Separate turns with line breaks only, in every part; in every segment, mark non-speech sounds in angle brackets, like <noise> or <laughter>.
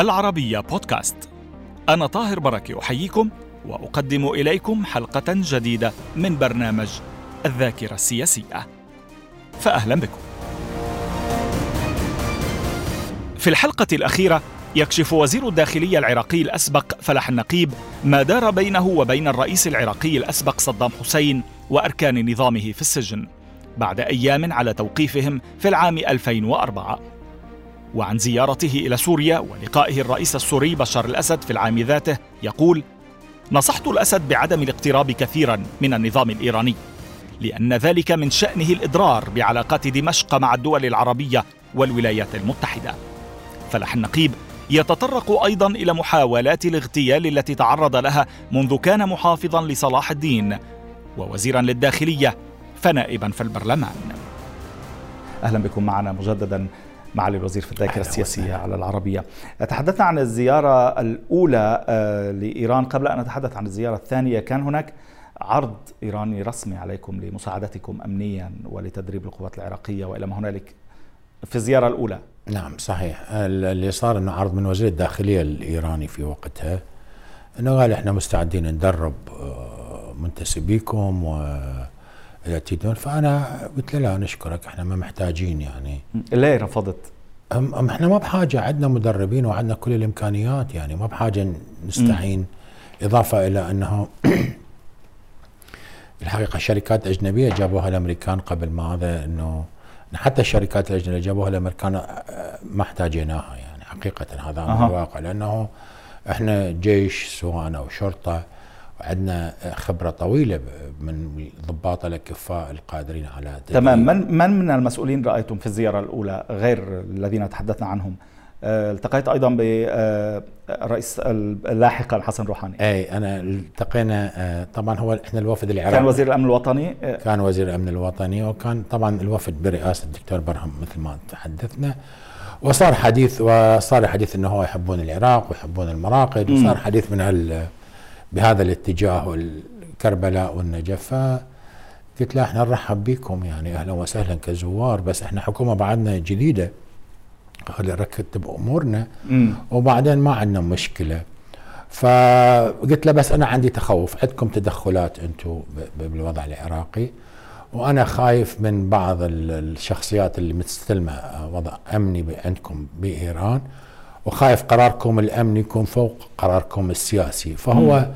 العربية بودكاست. أنا طاهر بركة أحييكم وأقدم إليكم حلقة جديدة من برنامج الذاكرة السياسية. فأهلا بكم. في الحلقة الأخيرة يكشف وزير الداخلية العراقي الأسبق فلح النقيب ما دار بينه وبين الرئيس العراقي الأسبق صدام حسين وأركان نظامه في السجن بعد أيام على توقيفهم في العام 2004 وعن زيارته إلى سوريا ولقائه الرئيس السوري بشار الأسد في العام ذاته يقول نصحت الأسد بعدم الاقتراب كثيرا من النظام الإيراني لأن ذلك من شأنه الإضرار بعلاقات دمشق مع الدول العربية والولايات المتحدة فلح النقيب يتطرق أيضا إلى محاولات الاغتيال التي تعرض لها منذ كان محافظا لصلاح الدين ووزيرا للداخلية فنائبا في البرلمان. أهلا بكم معنا مجددا معالي الوزير في الذاكرة السياسية على العربية. تحدثنا عن الزيارة الأولى آه، لإيران قبل أن نتحدث عن الزيارة الثانية كان هناك عرض إيراني رسمي عليكم لمساعدتكم امنيا ولتدريب القوات العراقية وإلى ما هنالك في الزيارة الأولى.
نعم صحيح اللي صار إنه عرض من وزير الداخلية الإيراني في وقتها إنه قال إحنا مستعدين ندرب آه، منتسبيكم و تريدون فأنا قلت له لا نشكرك إحنا ما محتاجين يعني
ليه رفضت؟
أم إحنا ما بحاجة عندنا مدربين وعندنا كل الإمكانيات يعني ما بحاجة نستعين إضافة إلى أنه <clears throat> الحقيقة شركات أجنبية جابوها الأمريكان قبل ما هذا إنه حتى الشركات الأجنبية جابوها الأمريكان آه، ما احتاجيناها يعني حقيقة هذا أه. الواقع لأنه إحنا جيش سواء أو شرطه وعندنا خبرة طويلة من الضباط الأكفاء القادرين على
تمام. من من من المسؤولين رأيتم في الزيارة الأولى غير الذين تحدثنا عنهم؟ آه، التقيت أيضا برئيس لاحقا حسن روحاني.
أي أنا التقينا آه، طبعا هو إحنا الوفد العراقي.
كان وزير الأمن الوطني
آه. كان وزير الأمن الوطني وكان طبعا الوفد برئاسة الدكتور برهم مثل ما تحدثنا. وصار حديث وصار حديث إنه هو يحبون العراق ويحبون المراقد وصار حديث من هال بهذا الاتجاه والكربلاء والنجف قلت له إحنا نرحب بكم يعني أهلا وسهلا كزوار بس إحنا حكومة بعدنا جديدة خلي ركبت امورنا وبعدين ما عندنا مشكلة. فقلت له بس أنا عندي تخوف عندكم تدخلات أنتم بالوضع العراقي وأنا خايف من بعض الشخصيات اللي مستلمه وضع أمني عندكم بإيران. وخايف قراركم الامني يكون فوق قراركم السياسي. فهو مم.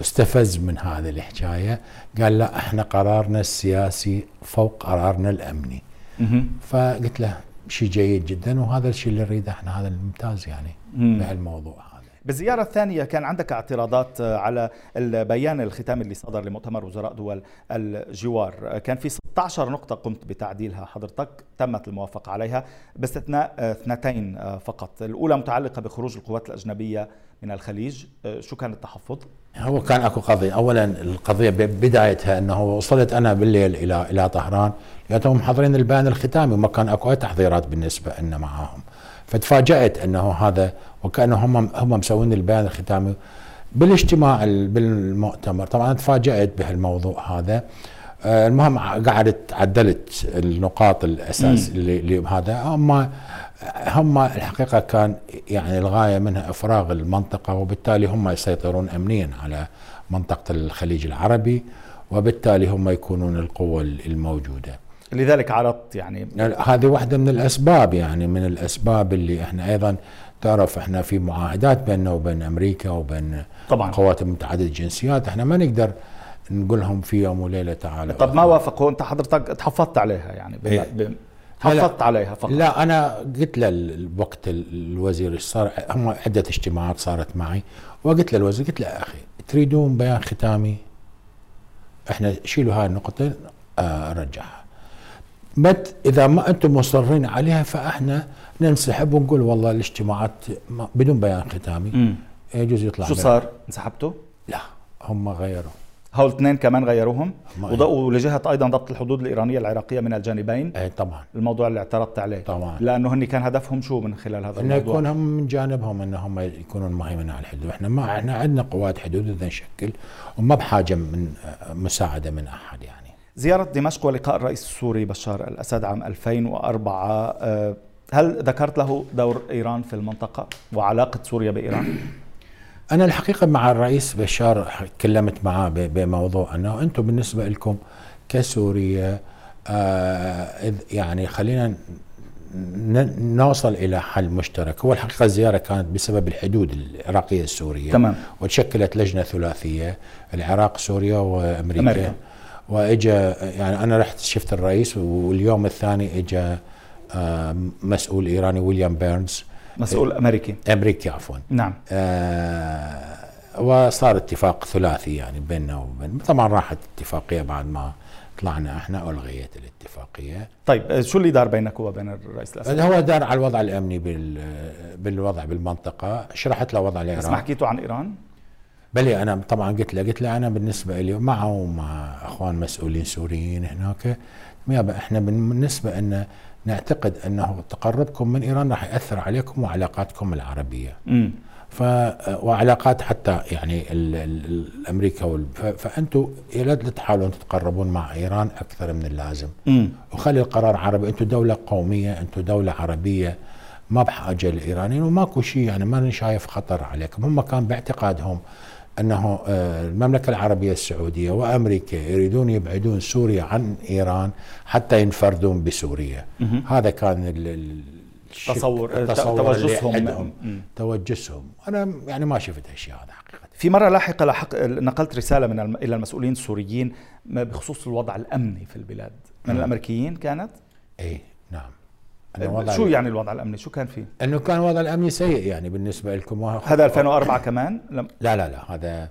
استفز من هذه الحكاية. قال لا إحنا قرارنا السياسي فوق قرارنا الأمني. فقلت له شيء جيد جدا وهذا الشيء اللي نريده إحنا هذا الممتاز يعني بهالموضوع
بالزيارة الثانية كان عندك اعتراضات على البيان الختامي اللي صدر لمؤتمر وزراء دول الجوار كان في 16 نقطة قمت بتعديلها حضرتك تمت الموافقة عليها باستثناء اثنتين فقط الأولى متعلقة بخروج القوات الأجنبية من الخليج شو كان التحفظ؟
هو كان أكو قضية، اولا القضية بدايتها إنه وصلت أنا بالليل إلى إلى طهران لقيتهم محضرين البيان الختامي وما كان أكو أي تحضيرات بالنسبة لنا معاهم. فتفاجأت أنه هذا وكأنه هم هم مسوين البيان الختامي بالاجتماع بالمؤتمر، طبعا تفاجأت بهالموضوع هذا. آه، المهم قعدت عدلت النقاط الأساس اللي هذا هم هم الحقيقة كان يعني الغاية منها إفراغ المنطقة وبالتالي هم يسيطرون امنيا على منطقة الخليج العربي وبالتالي هم يكونون القوة الموجودة.
لذلك عرضت يعني
هذه واحدة من الأسباب يعني من الأسباب اللي إحنا أيضا تعرف إحنا في معاهدات بيننا وبين أمريكا وبين طبعا. قوات متعدده الجنسيات. إحنا ما نقدر نقول لهم في يوم وليلة تعالوا
طب ما وافقوا؟ أنت حضرتك تحفظت عليها يعني إيه؟ حفظت عليها فقط.
لا أنا قلت له وقت الوزير صار هم عدة اجتماعات صارت معي وقلت له الوزير قلت له أخي تريدون بيان ختامي؟ إحنا شيلوا هاي النقطتين آه رجعها مت إذا ما أنتم مصرين عليها فأحنا ننسحب ونقول والله الاجتماعات بدون بيان ختامي. يجوز يطلع
شو صار؟ انسحبتوا؟
لا هم غيروا.
هول اثنين كمان غيروهم؟ وضوءوا لجهه أيضا ضبط الحدود الإيرانية العراقية من الجانبين.
اي طبعا.
الموضوع اللي اعترضت عليه.
طبعا.
لأنه هن كان هدفهم شو من خلال هذا
انه يكون هم من جانبهم انه هم يكونون مهيمنين على الحدود. إحنا ما إحنا عندنا قوات حدود إذا نشكل وما بحاجة من مساعدة من أحد يعني.
زيارة دمشق ولقاء الرئيس السوري بشار الأسد عام 2004 آه، هل ذكرت له دور إيران في المنطقة وعلاقة سوريا بإيران؟
أنا الحقيقة مع الرئيس بشار تكلمت معاه بموضوع أنه أنتم بالنسبة لكم كسوريا آه يعني خلينا نوصل إلى حل مشترك هو الحقيقة الزياره كانت بسبب الحدود العراقية السورية
تمام
وتشكلت لجنة ثلاثية العراق سوريا وأمريكا أمريكا. وإجا يعني أنا رحت شفت الرئيس واليوم الثاني اجى آه مسؤول إيراني ويليام بيرنز.
مسؤول أمريكي.
أمريكي عفوا.
نعم.
آه وصار اتفاق ثلاثي يعني بيننا وبين طبعا راحت اتفاقية بعد ما طلعنا إحنا ألغيت الاتفاقية.
طيب شو اللي دار بينك وبين الرئيس الأسد؟
هو دار على الوضع الأمني بال بالوضع بالمنطقة. شرحت له وضع الإيران.
بس ما حكيتوا عن إيران؟
بلي أنا طبعا قلت له قلت له أنا بالنسبة لي معه ومع أخوان مسؤولين سوريين هناك يابا إحنا بالنسبة لنا نعتقد أنه تقربكم من إيران راح يأثر عليكم وعلاقاتكم
العربية.
ف وعلاقات حتى يعني ال ال الامريكا فانتم لا تحاولون تتقربون مع إيران أكثر من اللازم.
امم
وخلي القرار عربي أنتم دولة قومية أنتم دولة عربية ما بحاجة للايرانيين وماكو شيء يعني ماني شايف خطر عليكم هم كان باعتقادهم أنه آه، المملكة العربية السعودية وأمريكا يريدون يبعدون سوريا عن إيران حتى ينفردون بسوريا. هذا كان
تصور, توجسهم.
توجسهم. أنا يعني ما شفت هالشيء هذا حقيقة.
في مرة لاحقة لحق نقلت رسالة من الم... إلى المسؤولين السوريين بخصوص الوضع الأمني في البلاد. من الأمريكيين كانت؟
اي نعم
شو يعني الوضع الأمني؟ شو كان فيه؟
إنه كان الوضع الأمني سيء يعني بالنسبة لكم.
هذا 2004 كمان؟
لم... لا لا لا هذا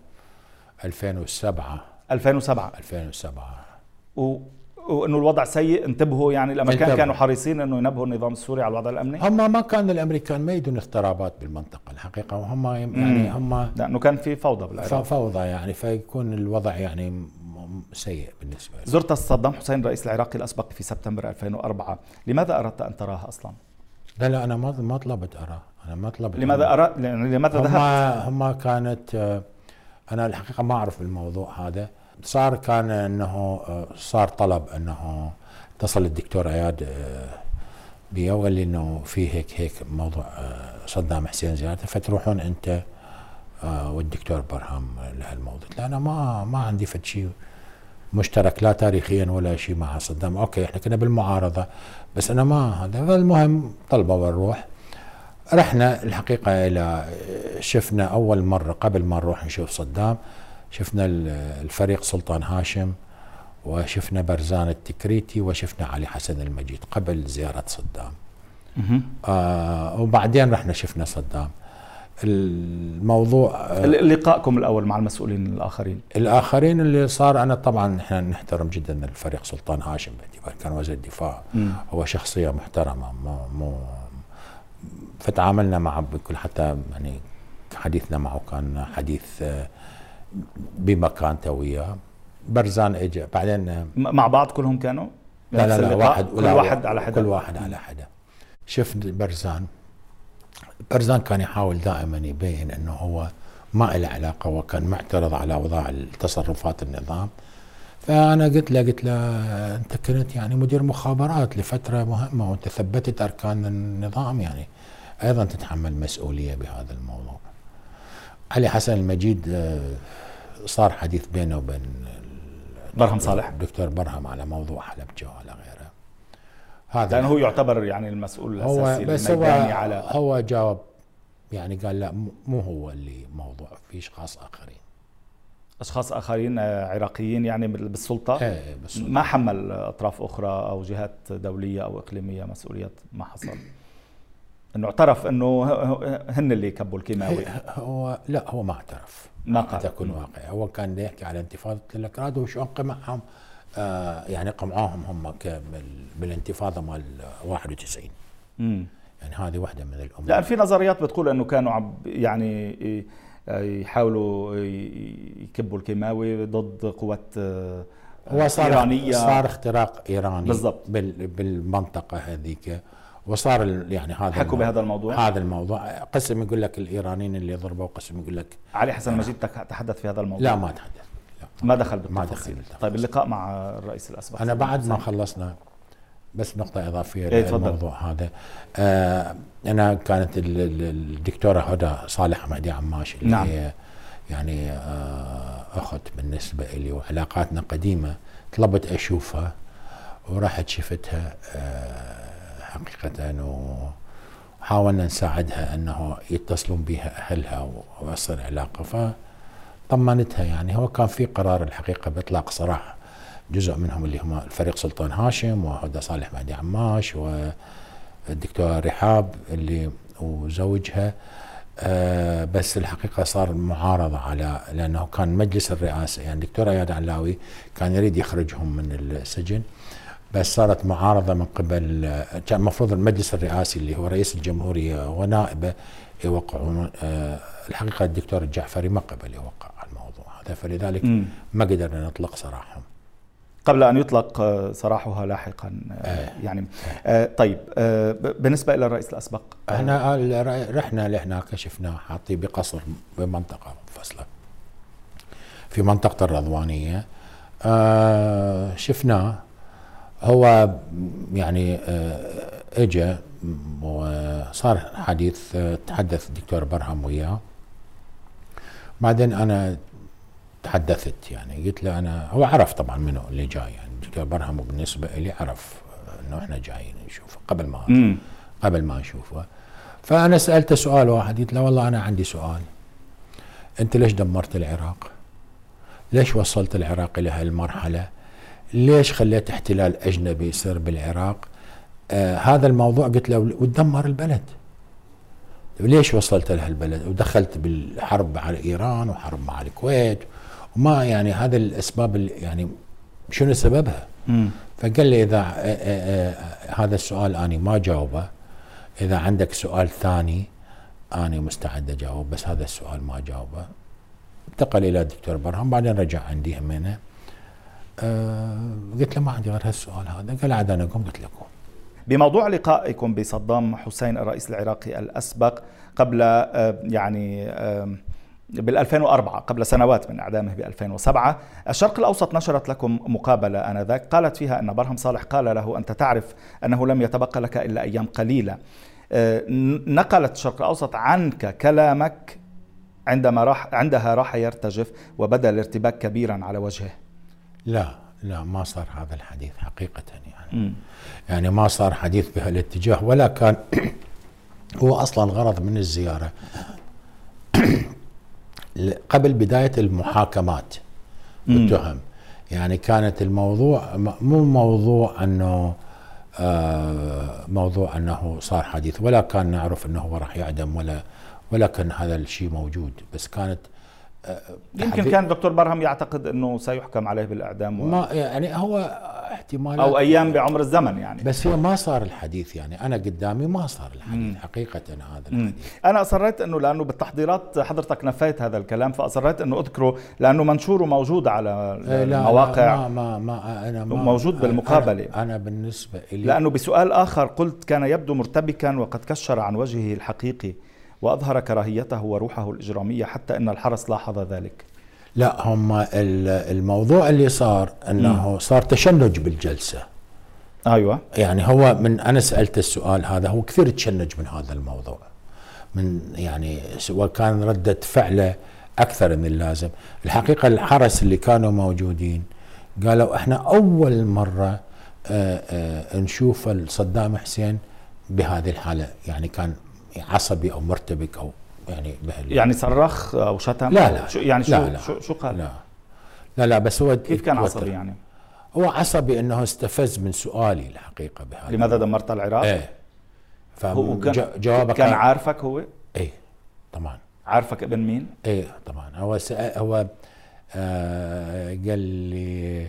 2007
2007
2007
و... وإنه الوضع سيء انتبهوا يعني الامريكان انتبه. كانوا حريصين إنه ينبهوا النظام السوري على الوضع الأمني.
هم ما كان الأمريكان ما يدون اضطرابات بالمنطقة الحقيقة وهم يعني هم
لأنه كان في فوضى بالعراق.
فوضى يعني فيكون الوضع يعني سيء بالنسبة
لي. زرت صدام حسين الرئيس العراقي الأسبق في سبتمبر 2004 لماذا أردت أن تراه أصلا؟
لا لا أنا ما ما طلبت اراه أنا ما طلبت
لماذا اردت يعني لماذا ذهبت؟
هم كانت أنا الحقيقة ما أعرف الموضوع هذا. صار كان إنه صار طلب إنه اتصل الدكتور اياد بي وقال لي إنه في هيك هيك موضوع صدام حسين زيارته فتروحون أنت والدكتور برهام لهالموضوع. لا أنا ما ما عندي فد شيء. مشترك لا تاريخيا ولا شيء مع صدام. okay إحنا كنا بالمعارضة بس أنا ما هذا فالمهم طلبة ونروح رحنا الحقيقة إلى شفنا أول مرة قبل ما نروح نشوف صدام شفنا الفريق سلطان هاشم وشفنا برزان التكريتي وشفنا علي حسن المجيد قبل زيارة صدام. آه وبعدين رحنا شفنا صدام. الموضوع
آه، لقائكم الأول مع المسؤولين الآخرين.
الآخرين اللي صار أنا طبعا إحنا نحترم جدا الفريق سلطان هاشم باعتبار كان وزير الدفاع. هو شخصية محترمة مو مو فتعاملنا معه بكل حتى يعني حديثنا معه كان حديث آه، بمكانته وياه برزان اجى بعدين
مع بعض كلهم كانوا؟
لا لا لا واحد
كل واحد على حدا
كل واحد على حدا شفت برزان؟ برزان كان يحاول دائما يبين إنه هو ما له علاقة وكان معترض على اوضاع تصرفات النظام. فأنا قلت له قلت له أنت كنت يعني مدير مخابرات لفترة مهمة وأنت ثبتت أركان النظام يعني أيضا تتحمل مسؤولية بهذا الموضوع. علي حسن المجيد آه، صار حديث بينه وبين
برهم صالح؟
الدكتور برهم على موضوع حلب جو على غيره.
هذا لأنه هو يعتبر يعني المسؤول الأساسي
هو بس هو على هو جاوب يعني قال لا مو هو اللي موضوع في أشخاص آخرين.
أشخاص آخرين آه، عراقيين يعني بالسلطة؟
إيه بالسلطة.
ما حمل أطراف أخرى أو جهات دولية أو إقليمية مسؤوليات؟ ما حصل. إنه اعترف إنه هن اللي كبوا الكيماوي.
هو لا هو ما اعترف.
ما قال.
تكون واقعي هو كان يحكي على انتفاضة الاكراد وشلون قمعهم آه يعني قمعوهم هم بالانتفاضة مال 91
امم
يعني هذه واحدة من الأمور.
لأن في نظريات بتقول إنه كانوا عم يعني يحاولوا يكبوا الكيماوي ضد قوات
هو صار إيرانية. صار اختراق إيراني
بالضبط.
بالمنطقة هذيك. وصار يعني هذا
حكوا بهذا الموضوع؟
هذا الموضوع. قسم يقول لك الإيرانيين اللي ضربوا قسم يقول لك
علي حسن المجيد تحدث في هذا الموضوع؟
لا ما تحدث.
ما دخل بالتفاصيل ما دخل بالتفاصيل. طيب اللقاء مع الرئيس الأسبق
أنا بعد ما خلصنا بس نقطة إضافية
إيه،.
للموضوع هذا آه أنا كانت ال- ال- الدكتورة هدى صالح مهدي عماش اللي
نعم.
هي يعني آه أخت بالنسبة لي وعلاقاتنا قديمة طلبت أشوفها ورحت شفتها آه حقيقة وحاولنا نساعدها أنه يتصلون بها أهلها ويصير علاقة فطمنتها يعني. هو كان في قرار الحقيقة بإطلاق سراح جزء منهم اللي هم الفريق سلطان هاشم وهدى صالح مهدي عماش والدكتورة رحاب اللي وزوجها. آه بس الحقيقة صار معارضة على لأنه كان مجلس الرئاسة يعني الدكتور اياد علاوي كان يريد يخرجهم من السجن. بس صارت معارضة من قبل آه، كان المفروض المجلس الرئاسي اللي هو رئيس الجمهورية ونائبه يوقعون آه الحقيقة الدكتور الجعفري ما قبل يوقع على الموضوع هذا فلذلك. ما قدرنا نطلق سراحهم.
قبل أن يطلق آه، سراحها لاحقا آه، يعني طيب بالنسبة إلى الرئيس
الأسبق. إحنا رحنا لهناك شفناه حاطيه بقصر بمنطقة منفصله في منطقة الرضوانية. شفناه هو يعني اجى وصار حديث تحدث الدكتور برهم وياه بعدين أنا تحدثت يعني قلت له أنا هو عرف طبعا منه اللي جاي يعني الدكتور برهم بالنسبة لي عرف إنه إحنا جايين نشوفه قبل ما
مم.
قبل ما أشوفه فأنا سألته سؤال واحد قلت له والله أنا عندي سؤال أنت ليش دمرت العراق؟ ليش وصلت العراق إلى هالمرحلة؟ ليش خليت احتلال أجنبي يصير بالعراق؟ آه هذا الموضوع قلت له وتدمر البلد. ليش وصلت لهالبلد ودخلت بالحرب على إيران وحرب مع الكويت. وما يعني هذا الأسباب اللي يعني شنو سببها؟
مم.
فقال لي إذا آه، آه، آه، هذا السؤال أنا ما جاوبه. إذا عندك سؤال ثاني أنا مستعد أجاوب بس هذا السؤال ما جاوبه. انتقل إلى الدكتور برهم بعدين رجع عندي همينه أه قلت له ما عندي غير هالسؤال هذا. قال عاد أنا قم قلت له قوم
بموضوع لقائكم بصدام حسين الرئيس العراقي الأسبق قبل آه، يعني بال 2004 قبل سنوات من إعدامه ب 2007 الشرق الأوسط نشرت لكم مقابلة آنذاك. قالت فيها أن برهم صالح قال له أنت تعرف أنه لم يتبقى لك إلا أيام قليلة. آه، نقلت الشرق الأوسط عنك كلامك عندما راح عندها راح يرتجف وبدأ الارتباك كبيرا على وجهه.
لا. لا ما صار هذا الحديث حقيقة يعني.
مم.
يعني ما صار حديث بهالاتجاه ولا كان <clears throat> هو أصلا غرض من الزيارة. <clears throat> ل- قبل بداية المحاكمات والتهم. يعني كانت الموضوع م- مو موضوع أنه آه موضوع أنه صار حديث ولا كان نعرف أنه هو راح يعدم ولا ولا كان هذا الشيء موجود. بس كانت
يمكن كان دكتور برهم يعتقد إنه سيحكم عليه بالإعدام و...
ما يعني هو احتمالات
أو أيام بعمر الزمن يعني.
بس هو ما صار الحديث يعني. أنا قدامي ما صار الحديث حقيقة هذا. الحديث.
أنا أصريت إنه لأنه بالتحضيرات حضرتك نفيت هذا الكلام فأصريت إنه أذكره لأنه منشوره موجود على
إيه، لا
المواقع.
لا ما ما, ما أنا ما
موجود بالمقابلة.
أنا, بالنسبة لي
لأنه بسؤال آخر قلت كان يبدو مرتبكا وقد كشر عن وجهه الحقيقي. وأظهر كراهيته وروحه الإجرامية حتى إن الحرس لاحظ ذلك.
لا هم ال- الموضوع اللي صار أنه صار تشنج بالجلسة.
أيوه.
يعني هو من أنا سألت السؤال هذا هو كثير تشنج من هذا الموضوع. من يعني سواء كان ردة فعله أكثر من اللازم. الحقيقة الحرس اللي كانوا موجودين قالوا إحنا أول مرة آه، آه، نشوف صدام حسين بهذه الحالة. يعني كان عصبي أو مرتبك أو يعني بهال
يعني صرخ أو شتم؟
لا لا.
شو يعني شو
لا لا.
شو, شو قال؟
لا. لا لا بس هو
كيف كان. عصبي يعني؟
هو عصبي إنه استفز من سؤالي الحقيقة بهذا.
لماذا دمرت العراق؟
إيه.
هو كان
فجوابك
كان عارفك هو؟
إيه طبعا.
عارفك ابن مين؟
إيه طبعا. هو سأ... هو آه قال لي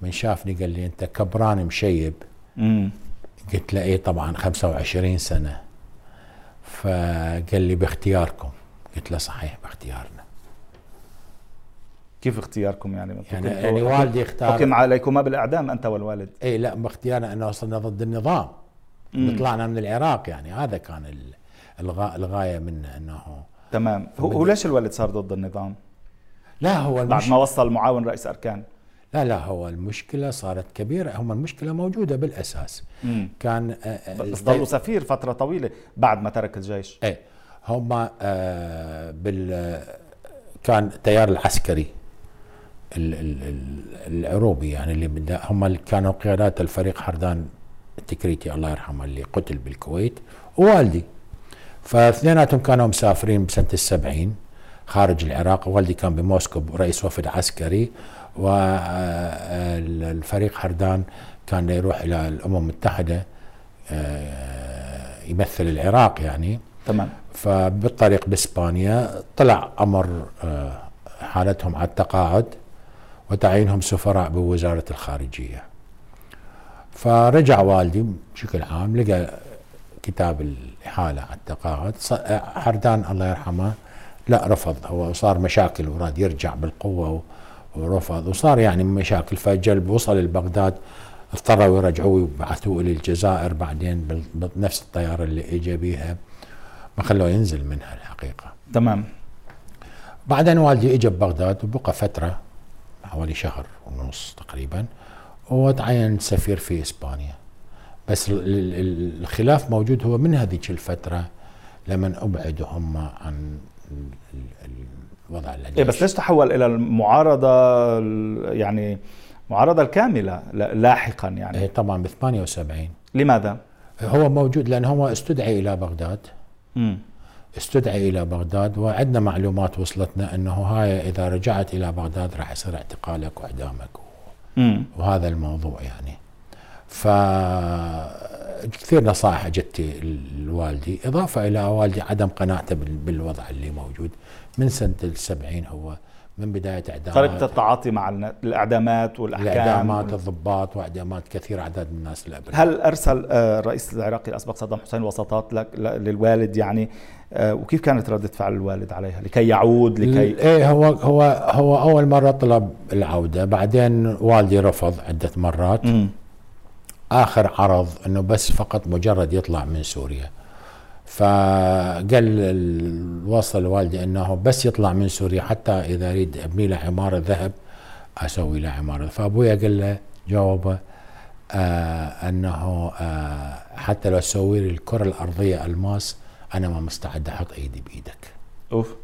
من شافني قال لي أنت كبران مشيب.
امم
قلت له إيه طبعا 25 سنة. فقال لي باختياركم. قلت له صحيح باختيارنا.
كيف اختياركم يعني؟
يعني, يعني والدي اختار
حكم عليكما بالإعدام أنت والوالد.
إي لا باختيارنا. انه وصلنا ضد النظام. طلعنا من العراق يعني هذا كان ال- الغا... الغاية منه انه
تمام. هو, ليش الوالد صار ضد النظام؟
لا هو
بعد. ما وصل معاون رئيس أركان.
لا لا هو المشكلة صارت كبيرة هم المشكلة موجودة بالأساس.
مم.
كان آه، آه،
بس ضلوا سفير فترة طويلة بعد ما ترك الجيش.
إيه هم آه، بال آه، كان التيار العسكري ال- ال- ال- العروبي يعني اللي هم اللي كانوا قيادات الفريق حردان التكريتي الله يرحمه اللي قتل بالكويت ووالدي. فاثنيناتهم كانوا مسافرين بسنة السبعين خارج العراق. والدي كان بموسكو رئيس وفد عسكري. والفريق حردان كان يروح إلى الأمم المتحدة آه، يمثل العراق يعني.
تمام.
فبالطريق بإسبانيا طلع أمر آه، حالتهم على التقاعد وتعيينهم سفراء بوزارة الخارجية. فرجع والدي بشكل عام لقى كتاب الإحالة على التقاعد. آه، حردان الله يرحمه لا رفض هو صار مشاكل وراد يرجع بالقوة و- ورفض. وصار يعني مشاكل. فجلب وصل لبغداد اضطروا يرجعوه ويبعثوه إلى الجزائر. بعدين بنفس الطيارة اللي اجى بيها. ما خلوه ينزل منها الحقيقة.
تمام.
بعدين والدي اجى ببغداد وبقى فترة حوالي شهر ونص تقريبا وتعين سفير في إسبانيا. بس ال- ال- ال- الخلاف موجود. هو من هذيك الفترة لما ابعدوا هم عن الوضع الذي
إيه بس ليش تحول إلى المعارضة ال- يعني المعارضه الكاملة لا- لاحقا يعني
إيه طبعا ب 78
لماذا؟
هو موجود لأن هو استدعي إلى بغداد
مم.
استدعي إلى بغداد وعندنا معلومات وصلتنا إنه هاي إذا رجعت إلى بغداد راح يصير اعتقالك وإعدامك
مم.
وهذا الموضوع يعني ف كثير نصائح جتي لوالدي إضافة إلى والدي عدم قناعته بال- بالوضع اللي موجود من سنة السبعين هو من بداية
طريقه
اعدامات
التعاطي مع الإعدامات والأحكام.
الإعدامات الضباط وإعدامات كثير اعداد من الناس الابرياء
هل أرسل آه، الرئيس العراقي الأسبق صدام حسين وساطات لك للوالد يعني؟ آه، وكيف كانت ردة فعل الوالد عليها؟ لكي يعود لكي
إيه هو هو هو أول مرة طلب العودة بعدين والدي رفض عدة مرات.
مم.
آخر عرض إنه بس فقط مجرد يطلع من سوريا. فقال ال- وصل والدي إنه بس يطلع من سوريا حتى إذا اريد ابني له عمارة ذهب أسوي له عمارة. فأبويا قال له جاوبه آه إنه آه حتى لو تسوي لي الكرة الأرضية ألماس أنا ما مستعد أحط إيدي بإيدك.
أوف.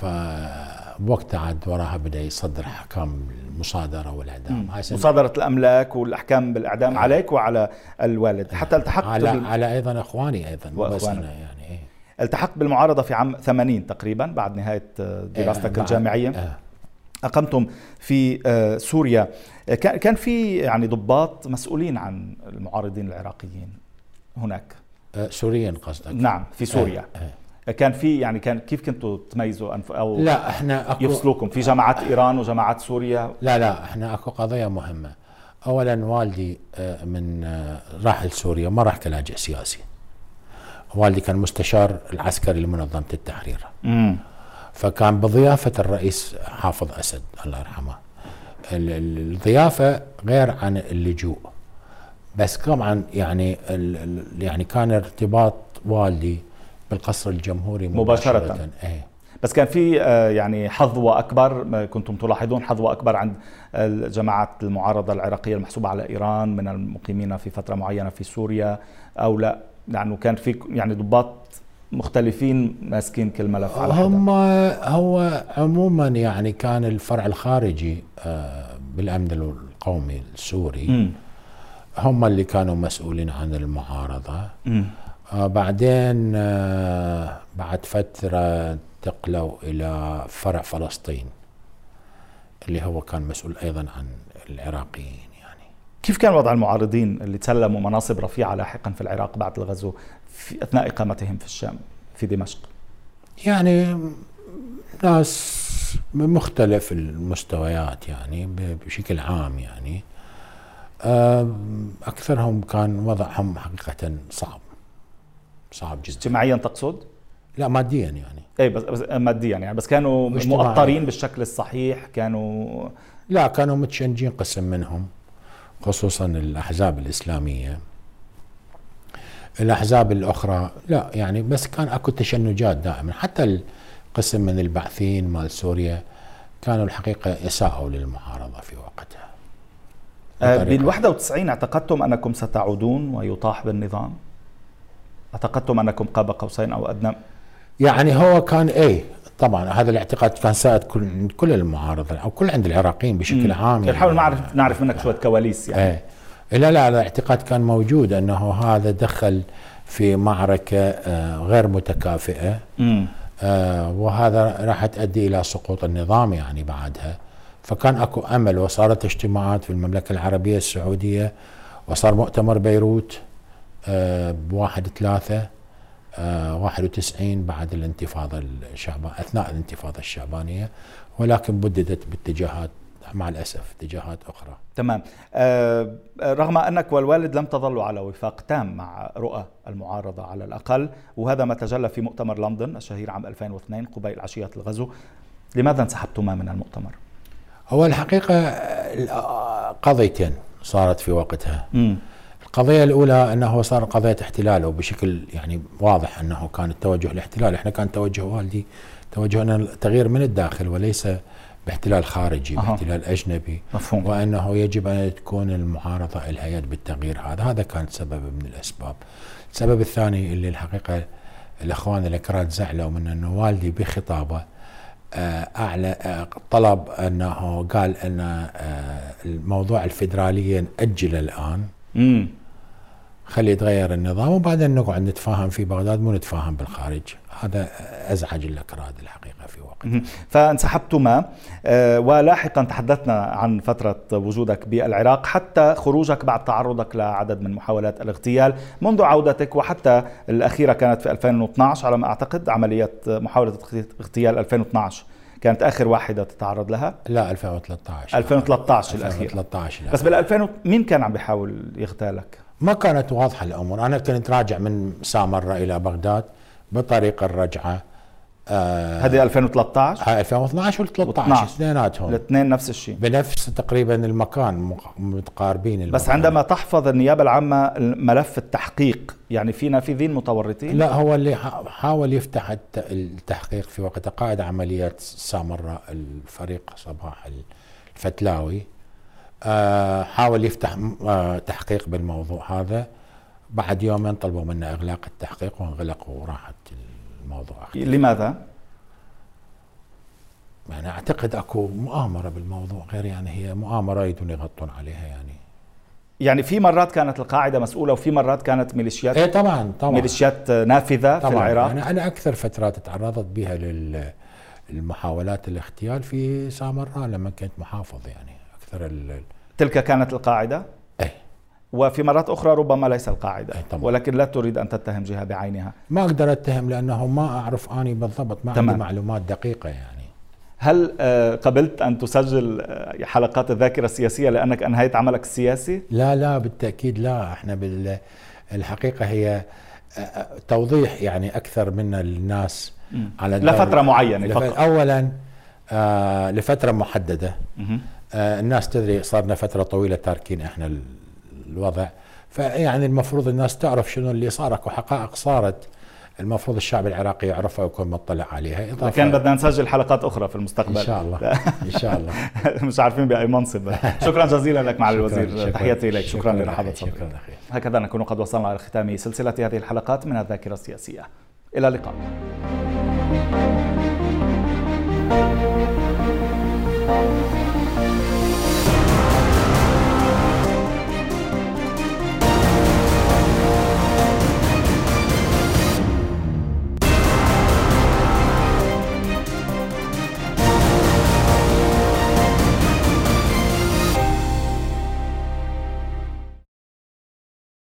فوقتها عاد وراها بدأ يصدر أحكام المصادرة والإعدام.
مصادرة الأملاك والأحكام بالإعدام
آه.
عليك وعلى الوالد حتى التحقت
على
بال...
على أيضا إخواني أيضا مو بس. أنا. يعني
التحقت بالمعارضة في عام 80 تقريبا بعد نهاية آه، دراستك
بعد-
الجامعية.
آه.
أقمتم في آه، سوريا. آه، كان في يعني ضباط مسؤولين عن المعارضين العراقيين هناك.
آه، سوريا قصدك.
نعم في سوريا.
آه،
كان في يعني كان كيف كنتوا تميزوا أنف أو
لا إحنا اكو
يفصلوكم؟ في جماعات إيران وجماعات سوريا؟
لا لا إحنا أكو قضيه مهمة. اولا والدي آه، من آه، راح لسوريا ما راح كلاجئ سياسي. والدي كان مستشار العسكري لمنظمة التحرير.
امم
فكان بضيافة الرئيس حافظ أسد الله يرحمه. ال- ال- الضيافة غير عن اللجوء. بس طبعا يعني يعني كان ارتباط والدي بالقصر الجمهوري
مباشرة.
مباشرة. إيه.
بس كان في آه، يعني حظوة أكبر ما كنتم تلاحظون حظوة أكبر عند الجماعات المعارضة العراقية المحسوبة على إيران من المقيمين في فترة معينة في سوريا أو لا؟ لأنه كان في يعني ضباط مختلفين ماسكين كل ملف على حدا
هم هو عموما يعني كان الفرع الخارجي آه، بالأمن القومي السوري.
امم
هم اللي كانوا مسؤولين عن المعارضة.
امم
آه، بعدين آه، بعد فترة انتقلوا إلى فرع فلسطين اللي هو كان مسؤول أيضا عن العراقيين.
كيف كان وضع المعارضين اللي تسلموا مناصب رفيعة لاحقا في العراق بعد الغزو في أثناء إقامتهم في الشام في دمشق؟
يعني ناس من مختلف المستويات يعني بشكل عام يعني. أكثرهم كان وضعهم حقيقة صعب صعب جدا.
اجتماعيا تقصد؟
لا ماديا يعني.
إيه بس, بس ماديا يعني بس كانوا. مؤطرين بالشكل الصحيح كانوا
لا كانوا متشنجين قسم منهم. خصوصا الأحزاب الإسلامية الأحزاب الأخرى لا يعني بس كان أكو تشنجات دائما حتى القسم من البعثيين مال سوريا كانوا الحقيقة يساءوا للمعارضة في وقتها
بال 91 اعتقدتم أنكم ستعودون ويطاح بالنظام؟ اعتقدتم أنكم قاب قوسين أو أدنى؟
يعني هو كان إيه طبعا هذا الاعتقاد كان سائد كل كل المعارضه أو كل عند العراقيين بشكل عام
يعني. نحاول نعرف نعرف منك شوية كواليس يعني.
إيه. لا لا الاعتقاد كان موجود أنه هذا دخل في معركة آه، غير متكافئة آه وهذا راح تؤدي إلى سقوط النظام يعني بعدها. فكان أكو أمل وصارت اجتماعات في المملكة العربية السعودية وصار مؤتمر بيروت آه بواحد ثلاثة. 91 بعد الانتفاضة الشعبانية أثناء الانتفاضة الشعبانية ولكن بددت باتجاهات مع الأسف اتجاهات أخرى
تمام آه رغم أنك والوالد لم تظلوا على وفاق تام مع رؤى المعارضة على الأقل وهذا ما تجلى في مؤتمر لندن الشهير عام 2002 قبيل عشية الغزو لماذا انسحبتما من المؤتمر؟
هو الحقيقة قضيتين صارت في وقتها م. القضية الأولى أنه صار قضية احتلال وبشكل يعني واضح أنه كان التوجه الاحتلال إحنا كان توجه والدي توجهنا التغيير من الداخل وليس باحتلال خارجي أه. باحتلال أجنبي. مفهوم. وأنه يجب أن تكون المعارضة لها يد بالتغيير هذا. هذا كان سبب من الأسباب. السبب الثاني اللي الحقيقة الأخوان الأكراد زعلوا من أنه والدي بخطابه آه، أعلى آه، طلب أنه قال أن آه، الموضوع الفدراليه ناجله الآن. امم خلي يتغير النظام وبعدين نقعد نتفاهم في بغداد مو نتفاهم بالخارج. هذا أزعج الأكراد الحقيقة في وقت.
فانسحبتما. ولاحقا تحدثنا عن فترة وجودك بالعراق حتى خروجك بعد تعرضك لعدد من محاولات الاغتيال منذ عودتك وحتى الأخيرة كانت في 2012 على ما أعتقد عملية محاولة اغتيال 2012 كانت آخر واحدة تتعرض لها؟
لا 2013
2013 الاخير
2013
بس بال 2000 مين كان عم بيحاول يغتالك؟
ما كانت واضحة الأمور. أنا كنت راجع من سامره إلى بغداد بطريق الرجعة
آه هذه 2013
هاي 2012 و13 اثنيناتهم.
الاثنين نفس الشيء.
بنفس تقريبا المكان متقاربين المكان.
بس عندما تحفظ النيابة العامة ملف التحقيق يعني في نافذين متورطين
لا هو اللي حاول يفتح التحقيق في وقت قائد عمليات سامره الفريق صباح الفتلاوي. حاول يفتح آه تحقيق بالموضوع هذا. بعد يومين طلبوا منا إغلاق التحقيق وانغلق وراحت الموضوع.
لماذا؟
يعني أعتقد أكو مؤامرة بالموضوع غير يعني هي مؤامرة يريدون يغطون عليها يعني.
يعني في مرات كانت القاعدة مسؤولة وفي مرات كانت ميليشيات
إيه طبعا طبعا.
ميليشيات نافذة طبعا. في العراق.
يعني أنا أكثر فترات تعرضت بها للمحاولات الاغتيال في سامراء لما كنت محافظ يعني. أكثر
تلك كانت القاعدة؟
إيه
وفي مرات أخرى ربما ليس القاعدة طبعا. ولكن لا تريد أن تتهم جهة بعينها
ما أقدر أتهم لأنه ما أعرف أني بالضبط ما تمام. عندي معلومات دقيقة يعني
هل آه، قبلت أن تسجل آه، حلقات الذاكرة السياسية لأنك أنهيت عملك السياسي؟
لا لا بالتأكيد لا إحنا بالحقيقة هي آه، توضيح يعني أكثر من الناس
على لفترة معينة
فقط. أولا لفترة محددة الناس تدري صارنا فترة طويلة تاركين إحنا الوضع. فيعني المفروض الناس تعرف شنو اللي صار. أكو حقائق صارت المفروض الشعب العراقي يعرفها ويكون مطلع عليها.
إضافة كان بدنا نسجل حلقات أخرى في المستقبل.
إن شاء الله. إن شاء الله. <laughs>
مش عارفين بأي منصب. <laughs> شكرا جزيلا لك مع الوزير. تحياتي اليك شكرا, شكرا لرحابه صدرك هكذا نكون قد وصلنا إلى ختام سلسلة هذه الحلقات من الذاكرة السياسية. إلى اللقاء.